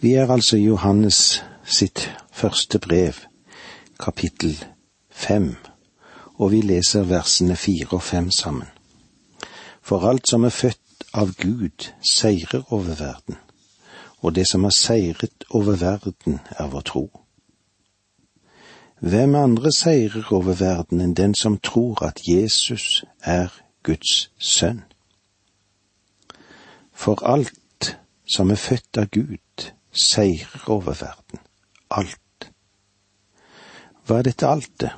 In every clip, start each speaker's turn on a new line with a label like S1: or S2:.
S1: Vi er altså i Johannes sitt første brev, kapittel fem, og vi leser versene fire og fem sammen. For alt som er født av Gud, seirer over verden, og det som har seiret over verden, er vår tro. Hvem andre seirer over verden enn den som tror at Jesus er Guds sønn? For alt som er født av Gud, seirer over verden. Alt. Hva er dette altet?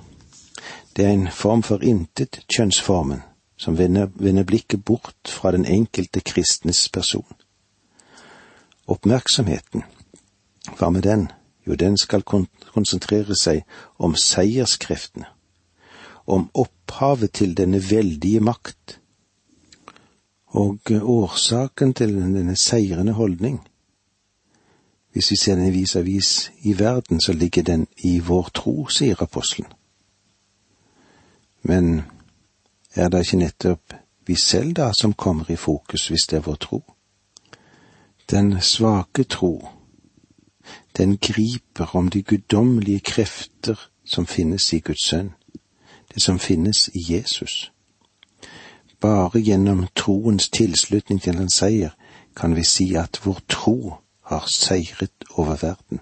S1: Det er en form for intet kjønnsformen som vender, vender blikket bort fra den enkelte kristnes person. Oppmerksomheten, hva med den? Jo, den skal konsentrere seg om seierskreftene, om opphavet til denne veldige makt, og årsaken til denne seirende holdning. Hvis vi ser den vis-a-vis i verden, så ligger den i vår tro, sier apostelen. Men er det ikke nettopp vi selv da som kommer i fokus hvis det er vår tro? Den svake tro, den griper om de guddommelige krefter som finnes i Guds sønn, det som finnes i Jesus. Bare gjennom troens tilslutning til hans seier kan vi si at vår tro har seiret over verden.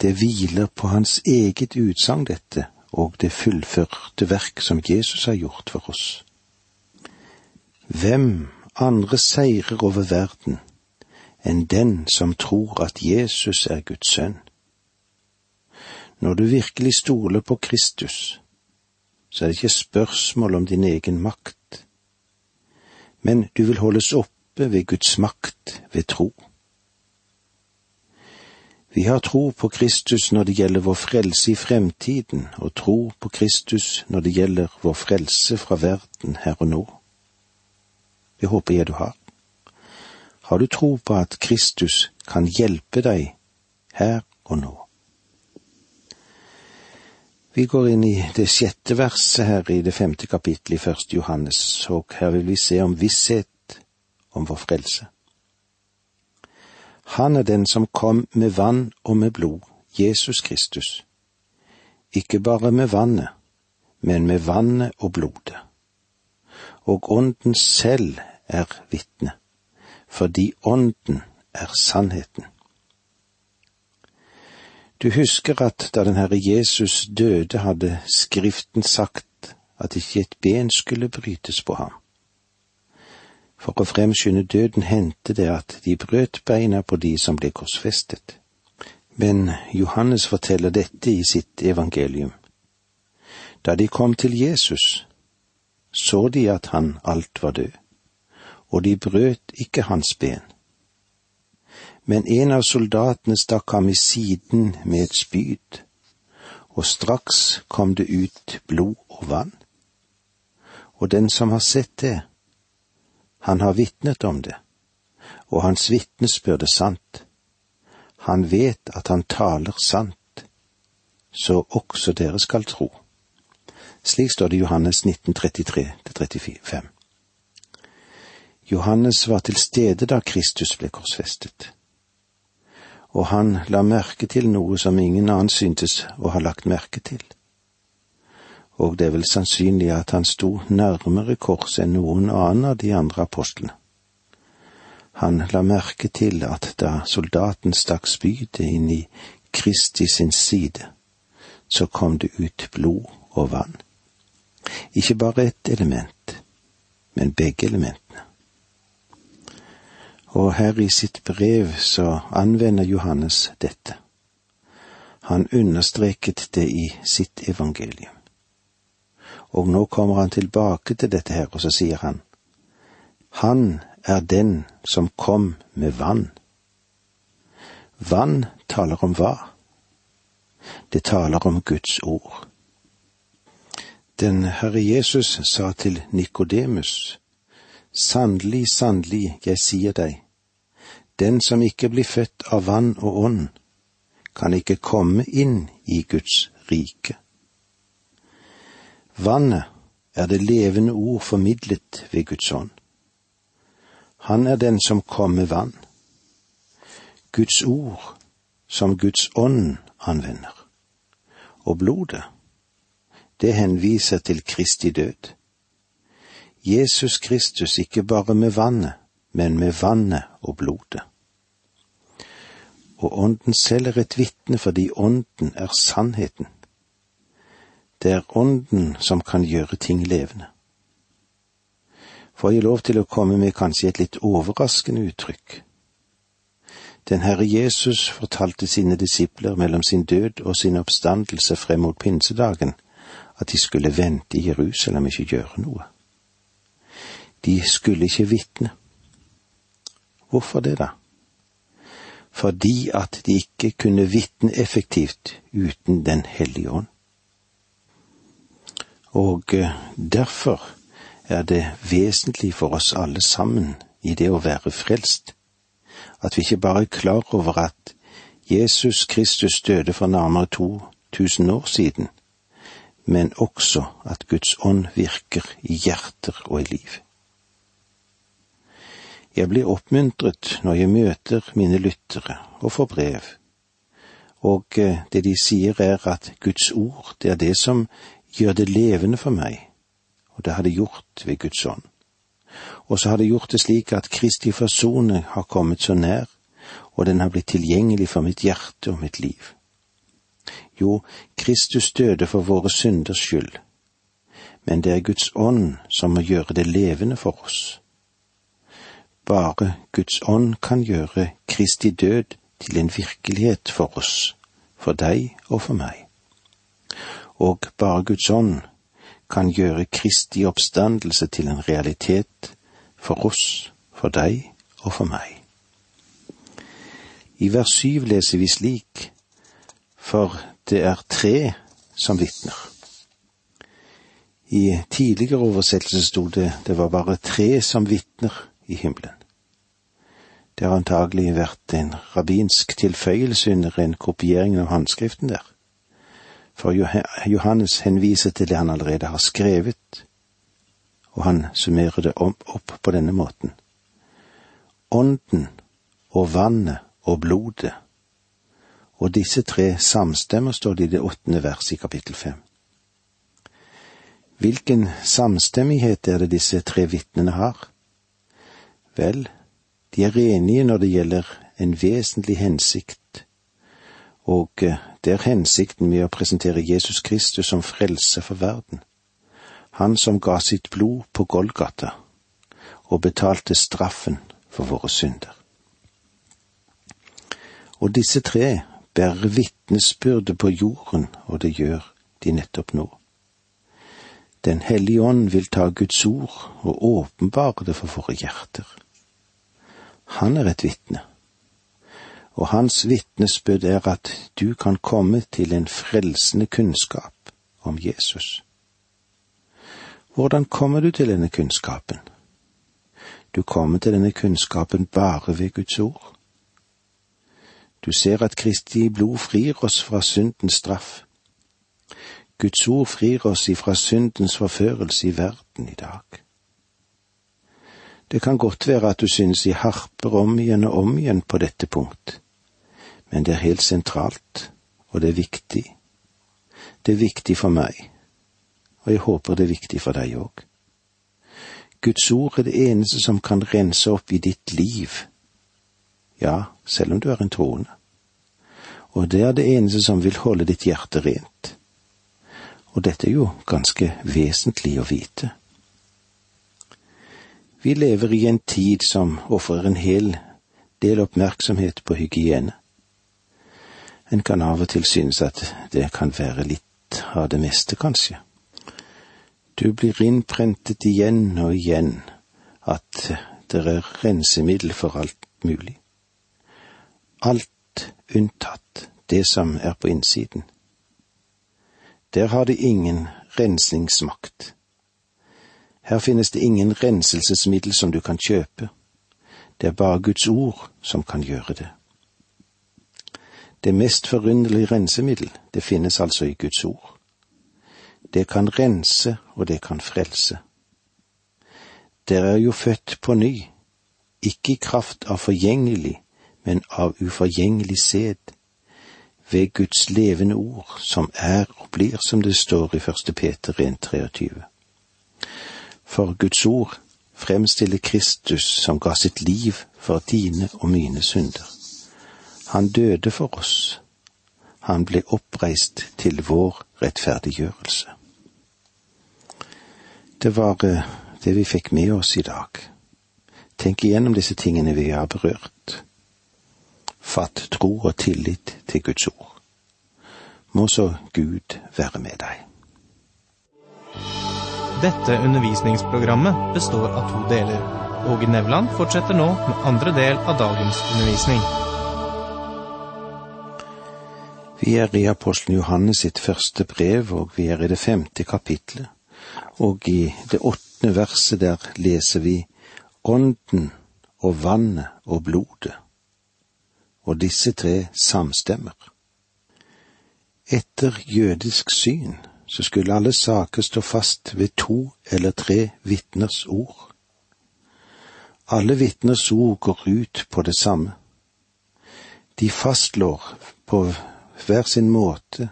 S1: Det hviler på hans eget utsagn, dette, og det fullførte verk som Jesus har gjort for oss. Hvem andre seirer over verden enn den som tror at Jesus er Guds sønn? Når du virkelig stoler på Kristus, så er det ikke spørsmål om din egen makt, men du vil holdes oppe ved Guds makt ved tro. Vi har tro på Kristus når det gjelder vår frelse i fremtiden, og tro på Kristus når det gjelder vår frelse fra verden her og nå. Det håper jeg du har. Har du tro på at Kristus kan hjelpe deg her og nå? Vi går inn i det sjette verset her i det femte kapittelet i første Johannes, og her vil vi se om visshet om vår frelse. Han er den som kom med vann og med blod, Jesus Kristus. Ikke bare med vannet, men med vannet og blodet. Og Ånden selv er vitne, fordi Ånden er sannheten. Du husker at da den Herre Jesus døde, hadde Skriften sagt at ikke et ben skulle brytes på ham. For å fremskynde døden hendte det at de brøt beina på de som ble korsfestet. Men Johannes forteller dette i sitt evangelium. Da de kom til Jesus, så de at han alt var død, og de brøt ikke hans ben. Men en av soldatene stakk ham i siden med et spyd, og straks kom det ut blod og vann. Og den som har sett det, han har vitnet om det, og hans vitnesbyrd er sant. Han vet at han taler sant, så også dere skal tro. Slik står det i Johannes 1933-35. Johannes var til stede da Kristus ble korsfestet, og han la merke til noe som ingen annen syntes å ha lagt merke til og det er vel sannsynlig at han sto nærmere korset enn noen annen av de andre apostlene. Han la merke til at da soldaten stakk spydet inn i Kristi sin side, så kom det ut blod og vann. Ikke bare ett element, men begge elementene. Og her i sitt brev så anvender Johannes dette. Han understreket det i sitt evangelium. Og nå kommer han tilbake til dette her, og så sier han, Han er den som kom med vann. Vann taler om hva? Det taler om Guds ord. Den Herre Jesus sa til Nikodemus, Sannelig, sannelig, jeg sier deg, den som ikke blir født av vann og ånd, kan ikke komme inn i Guds rike. Vannet er det levende ord formidlet ved Guds ånd. Han er den som kom med vann. Guds ord som Guds ånd anvender. Og blodet, det henviser til Kristi død. Jesus Kristus ikke bare med vannet, men med vannet og blodet. Og Ånden selv er et vitne fordi Ånden er sannheten. Det er Ånden som kan gjøre ting levende. Får jeg lov til å komme med kanskje et litt overraskende uttrykk? Den Herre Jesus fortalte sine disipler mellom sin død og sin oppstandelse frem mot pinsedagen at de skulle vente i Jerusalem ikke gjøre noe. De skulle ikke vitne. Hvorfor det, da? Fordi at de ikke kunne vitne effektivt uten Den hellige ånd. Og eh, derfor er det vesentlig for oss alle sammen i det å være frelst, at vi ikke bare er klar over at Jesus Kristus døde for nærmere 2000 år siden, men også at Guds ånd virker i hjerter og i liv. Jeg blir oppmuntret når jeg møter mine lyttere og får brev, og eh, det de sier er at Guds ord, det er det som gjør det levende for meg, og det har det gjort ved Guds ånd. Og så har det gjort det slik at Kristi forsoning har kommet så nær, og den har blitt tilgjengelig for mitt hjerte og mitt liv. Jo, Kristus døde for våre synders skyld, men det er Guds ånd som må gjøre det levende for oss. Bare Guds ånd kan gjøre Kristi død til en virkelighet for oss, for deg og for meg. Og bare Guds ånd kan gjøre Kristi oppstandelse til en realitet for oss, for deg og for meg. I vers syv leser vi slik, for det er tre som vitner. I tidligere oversettelse sto det det var bare tre som vitner i himmelen. Det har antagelig vært en rabbinsk tilføyelse under en kopiering av håndskriften der. For Johannes henviser til det han allerede har skrevet, og han summerer det opp på denne måten. Ånden og vannet og blodet og disse tre samstemmer, står det i det åttende verset i kapittel fem. Hvilken samstemmighet er det disse tre vitnene har? Vel, de er enige når det gjelder en vesentlig hensikt, og eh, det er hensikten med å presentere Jesus Kristus som frelse for verden, han som ga sitt blod på Golgata og betalte straffen for våre synder. Og disse tre bærer vitnesbyrde på jorden, og det gjør de nettopp nå. Den hellige ånd vil ta Guds ord og åpenbare det for våre hjerter. Han er et vitne, og hans vitnesbyrd er at du kan komme til en frelsende kunnskap om Jesus. Hvordan kommer du til denne kunnskapen? Du kommer til denne kunnskapen bare ved Guds ord. Du ser at Kristi blod frir oss fra syndens straff. Guds ord frir oss ifra syndens forførelse i verden i dag. Det kan godt være at du synes de harper om igjen og om igjen på dette punkt, men det er helt sentralt, og det er viktig. Det er viktig for meg, og jeg håper det er viktig for deg òg. Guds ord er det eneste som kan rense opp i ditt liv, ja, selv om du er en troende. Og det er det eneste som vil holde ditt hjerte rent. Og dette er jo ganske vesentlig å vite. Vi lever i en tid som ofrer en hel del oppmerksomhet på hygiene. En kan av og til synes at det kan være litt av det meste, kanskje. Du blir innprentet igjen og igjen at det er rensemiddel for alt mulig alt unntatt det som er på innsiden. Der har det ingen rensningsmakt. Her finnes det ingen renselsesmiddel som du kan kjøpe. Det er bare Guds ord som kan gjøre det. Det mest forunderlige rensemiddel, det finnes altså i Guds ord. Det kan rense, og det kan frelse. Dere er jo født på ny, ikke i kraft av forgjengelig, men av uforgjengelig sæd, ved Guds levende ord, som er og blir som det står i første Peter 1,23. For Guds ord fremstiller Kristus som ga sitt liv for dine og mine synder. Han døde for oss. Han ble oppreist til vår rettferdiggjørelse. Det var eh, det vi fikk med oss i dag. Tenk igjennom disse tingene vi har berørt. Fatt tro og tillit til Guds ord. Må så Gud være med deg.
S2: Dette undervisningsprogrammet består av to deler. Åge Nevland fortsetter nå med andre del av dagens undervisning.
S1: Vi er i apostelen Johannes sitt første brev, og vi er i det femte kapitlet. Og i det åttende verset der leser vi Ånden og vannet og blodet og disse tre samstemmer. Etter jødisk syn så skulle alle saker stå fast ved to eller tre vitners ord. Alle vitners ord går ut på det samme. De fastslår på hver sin måte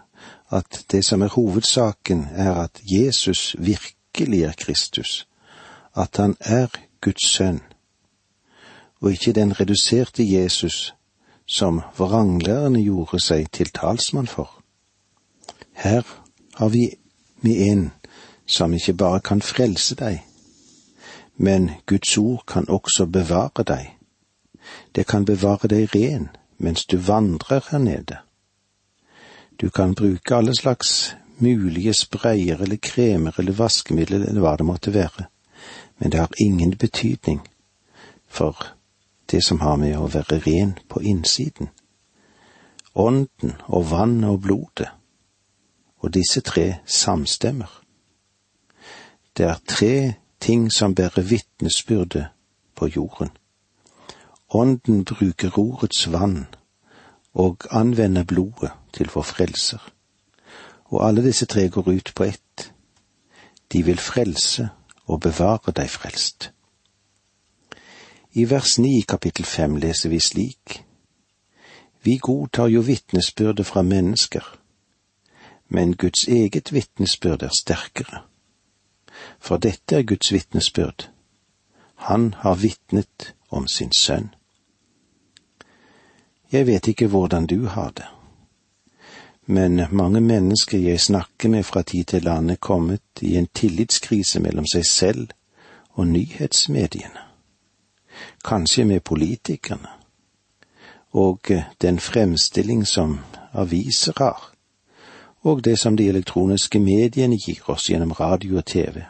S1: at det som er hovedsaken, er at Jesus virkelig er Kristus, at han er Guds sønn, og ikke den reduserte Jesus som vranglærerne gjorde seg til talsmann for. Her har vi med en som ikke bare kan frelse deg, men Guds ord kan også bevare deg. Det kan bevare deg ren mens du vandrer her nede. Du kan bruke alle slags mulige sprayer eller kremer eller vaskemidler eller hva det måtte være, men det har ingen betydning, for det som har med å være ren på innsiden. Ånden og vannet og blodet, og disse tre samstemmer. Det er tre ting som bærer vitnesbyrde på jorden. Ånden bruker ordets vann og anvender blodet til vår frelser. Og alle disse tre går ut på ett. De vil frelse og bevare deg frelst. I vers ni i kapittel fem leser vi slik. Vi godtar jo vitnesbyrdet fra mennesker, men Guds eget vitnesbyrd er sterkere. For dette er Guds vitnesbyrd. Han har vitnet om sin sønn. Jeg vet ikke hvordan du har det, men mange mennesker jeg snakker med fra tid til annen, er kommet i en tillitskrise mellom seg selv og nyhetsmediene kanskje med politikerne, og eh, den fremstilling som aviser har, og det som de elektroniske mediene gir oss gjennom radio og TV.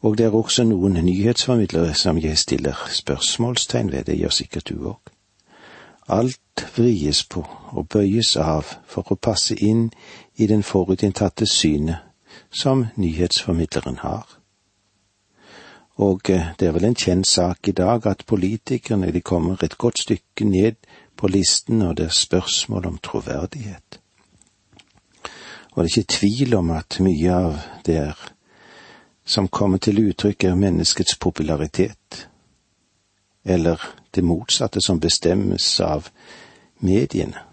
S1: Og det er også noen nyhetsformidlere som jeg stiller spørsmålstegn ved, det gjør sikkert du òg. Alt vries på og bøyes av for å passe inn i den forutinntatte synet som nyhetsformidleren har. Og eh, det er vel en kjent sak i dag at politikerne de kommer et godt stykke ned på listen når det er spørsmål om troverdighet. Og det er ikke tvil om at mye av det er som kommer til uttrykk, er menneskets popularitet, eller det motsatte som bestemmes av mediene,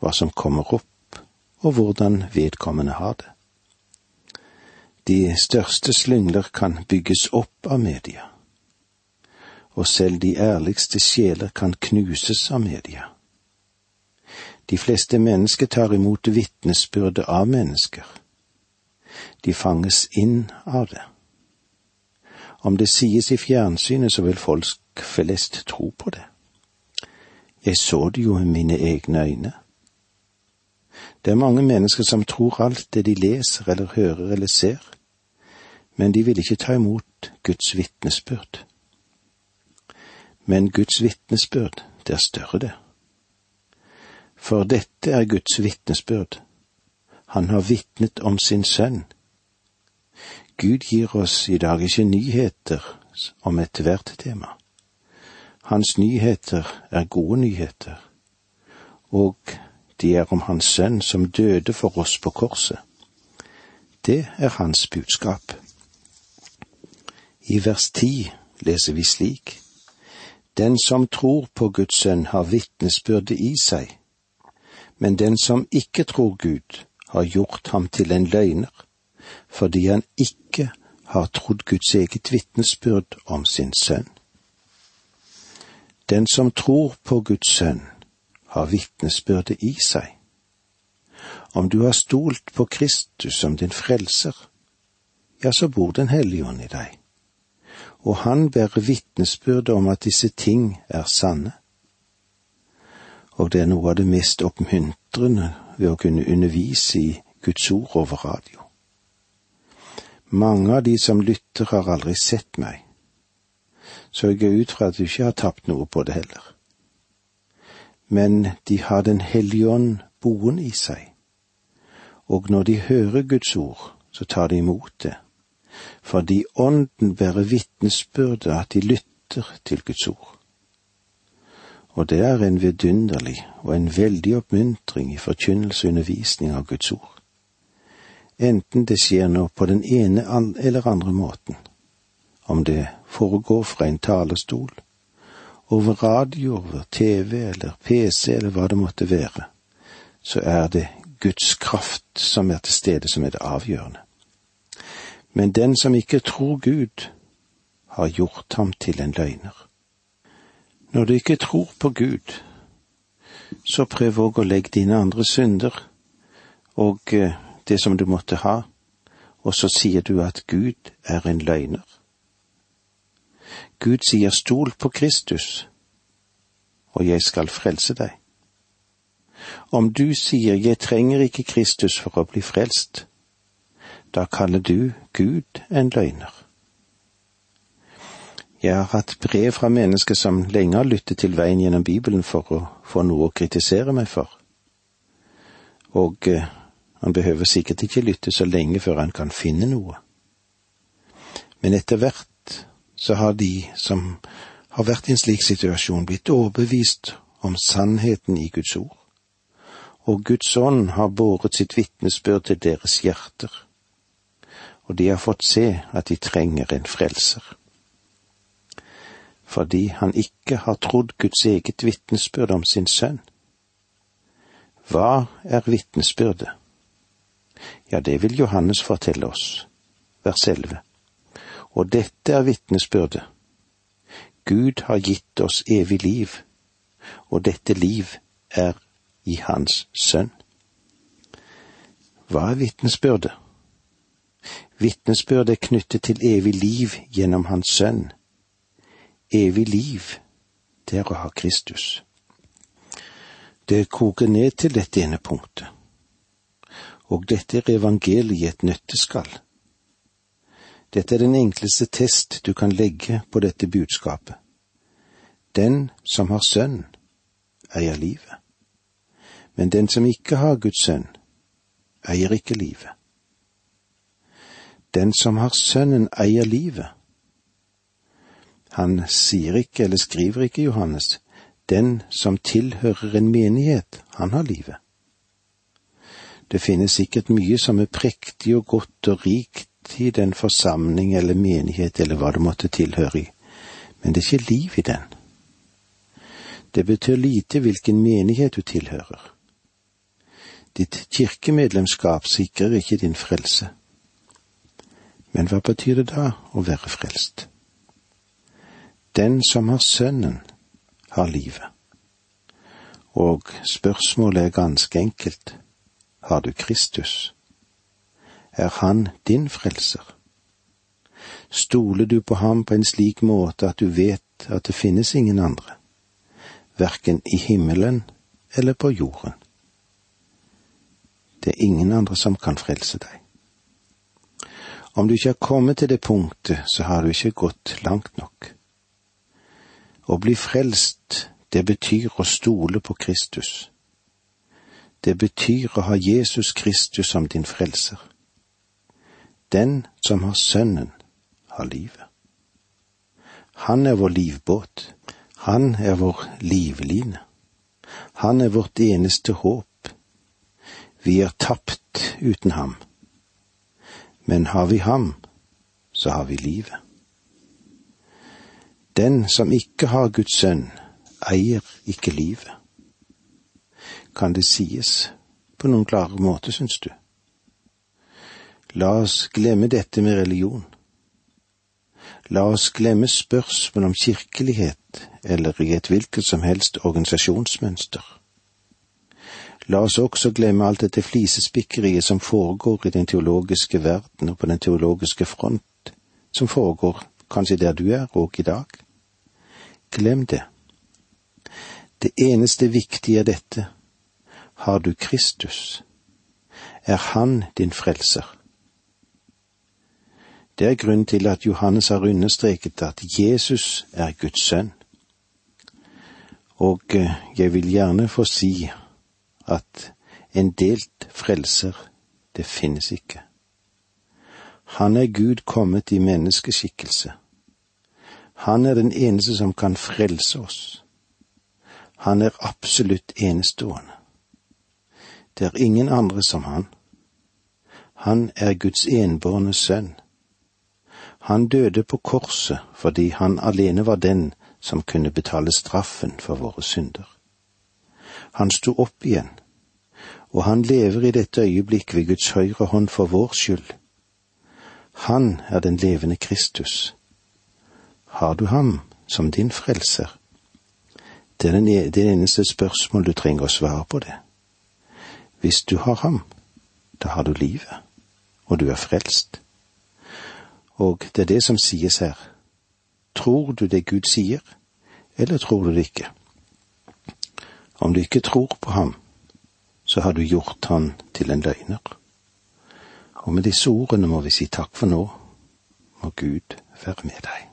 S1: hva som kommer opp, og hvordan vedkommende har det. De største slyngler kan bygges opp av media, og selv de ærligste sjeler kan knuses av media. De fleste mennesker tar imot vitnesbyrdet av mennesker. De fanges inn av det. Om det sies i fjernsynet, så vil folk flest tro på det. Jeg så det jo i mine egne øyne. Det er mange mennesker som tror alt det de leser eller hører eller ser, men de vil ikke ta imot Guds vitnesbyrd. Men Guds vitnesbyrd, det er større, det. For dette er Guds vitnesbyrd. Han har vitnet om sin sønn. Gud gir oss i dag ikke nyheter om ethvert tema. Hans nyheter er gode nyheter, og de er om Hans sønn som døde for oss på korset. Det er hans budskap. I vers ti leser vi slik. Den som tror på Guds sønn, har vitnesbyrde i seg, men den som ikke tror Gud, har gjort ham til en løgner, fordi han ikke har trodd Guds eget vitnesbyrd om sin sønn. Den som tror på Guds sønn, har vitnesbyrdet i seg. Om du har stolt på Kristus som din frelser, ja, så bor Den hellige ånd i deg, og han bærer vitnesbyrd om at disse ting er sanne. Og det er noe av det mest oppmuntrende ved å kunne undervise i Guds ord over radio. Mange av de som lytter, har aldri sett meg, så jeg går ut fra at du ikke har tapt noe på det heller. Men de har Den hellige ånd boende i seg, og når de hører Guds ord, så tar de imot det, fordi Ånden bærer vitnesbyrdet at de lytter til Guds ord. Og det er en vidunderlig og en veldig oppmuntring i forkynnelse og undervisning av Guds ord enten det skjer nå på den ene eller andre måten, om det foregår fra en talerstol, over radio, over TV eller PC eller hva det måtte være, så er det Guds kraft som er til stede som er det avgjørende. Men den som ikke tror Gud, har gjort ham til en løgner. Når du ikke tror på Gud, så prøv òg å legge dine andre synder og eh, det som du måtte ha, og så sier du at Gud er en løgner. Gud sier stol på Kristus, og jeg skal frelse deg. Om du sier jeg trenger ikke Kristus for å bli frelst, da kaller du Gud en løgner. Jeg har hatt brev fra mennesker som lenge har lyttet til veien gjennom Bibelen for å få noe å kritisere meg for, og eh, han behøver sikkert ikke lytte så lenge før han kan finne noe. Men etter hvert så har de som har vært i en slik situasjon, blitt overbevist om sannheten i Guds ord, og Guds ånd har båret sitt vitnesbyrd til deres hjerter, og de har fått se at de trenger en frelser. Fordi han ikke har trodd Guds eget vitnesbyrd om sin sønn. Hva er vitnesbyrdet? Ja, det vil Johannes fortelle oss, vers 11. Og dette er vitnesbyrdet. Gud har gitt oss evig liv, og dette liv er i Hans Sønn. Hva er vitnesbyrdet? Vitnesbyrdet er knyttet til evig liv gjennom Hans Sønn. Evig liv, det er å ha Kristus. Det koker ned til dette ene punktet og dette er evangeliet et nøtteskall. Dette er den enkleste test du kan legge på dette budskapet. Den som har sønn, eier livet. Men den som ikke har Guds sønn, eier ikke livet. Den som har Sønnen, eier livet. Han sier ikke eller skriver ikke Johannes, den som tilhører en menighet, han har livet. Det finnes sikkert mye som er prektig og godt og rikt i den forsamling eller menighet eller hva det måtte tilhøre i, men det er ikke liv i den. Det betyr lite hvilken menighet du tilhører. Ditt kirkemedlemskap sikrer ikke din frelse. Men hva betyr det da å være frelst? Den som har Sønnen, har livet. Og spørsmålet er ganske enkelt har du Kristus? Er Han din frelser? Stoler du på ham på en slik måte at du vet at det finnes ingen andre, verken i himmelen eller på jorden? Det er ingen andre som kan frelse deg. Om du ikke har kommet til det punktet, så har du ikke gått langt nok. Å bli frelst, det betyr å stole på Kristus. Det betyr å ha Jesus Kristus som din frelser. Den som har Sønnen, har livet. Han er vår livbåt. Han er vår livline. Han er vårt eneste håp. Vi er tapt uten ham. Men har vi ham, så har vi livet. Den som ikke har Guds sønn, eier ikke livet. Kan det sies på noen klare måte, syns du? La oss glemme dette med religion. La oss glemme spørsmål om kirkelighet eller i et hvilket som helst organisasjonsmønster. La oss også glemme alt dette flisespikkeriet som foregår i den teologiske verden og på den teologiske front, som foregår kanskje der du er og i dag. Glem det. Det eneste viktige er dette. Har du Kristus? Er Han din frelser? Det er grunnen til at Johannes har understreket at Jesus er Guds sønn. Og eh, jeg vil gjerne få si at en delt frelser, det finnes ikke. Han er Gud kommet i menneskeskikkelse. Han er den eneste som kan frelse oss. Han er absolutt enestående. Det er ingen andre som han. Han er Guds enbårne sønn. Han døde på korset fordi han alene var den som kunne betale straffen for våre synder. Han sto opp igjen, og han lever i dette øyeblikk ved Guds høyre hånd for vår skyld. Han er den levende Kristus. Har du ham som din frelser? Det er e-, det eneste spørsmål du trenger å svare på det. Hvis du har ham, da har du livet, og du er frelst. Og det er det som sies her. Tror du det Gud sier, eller tror du det ikke? Om du ikke tror på ham, så har du gjort han til en løgner. Og med disse ordene må vi si takk for nå. Må Gud være med deg.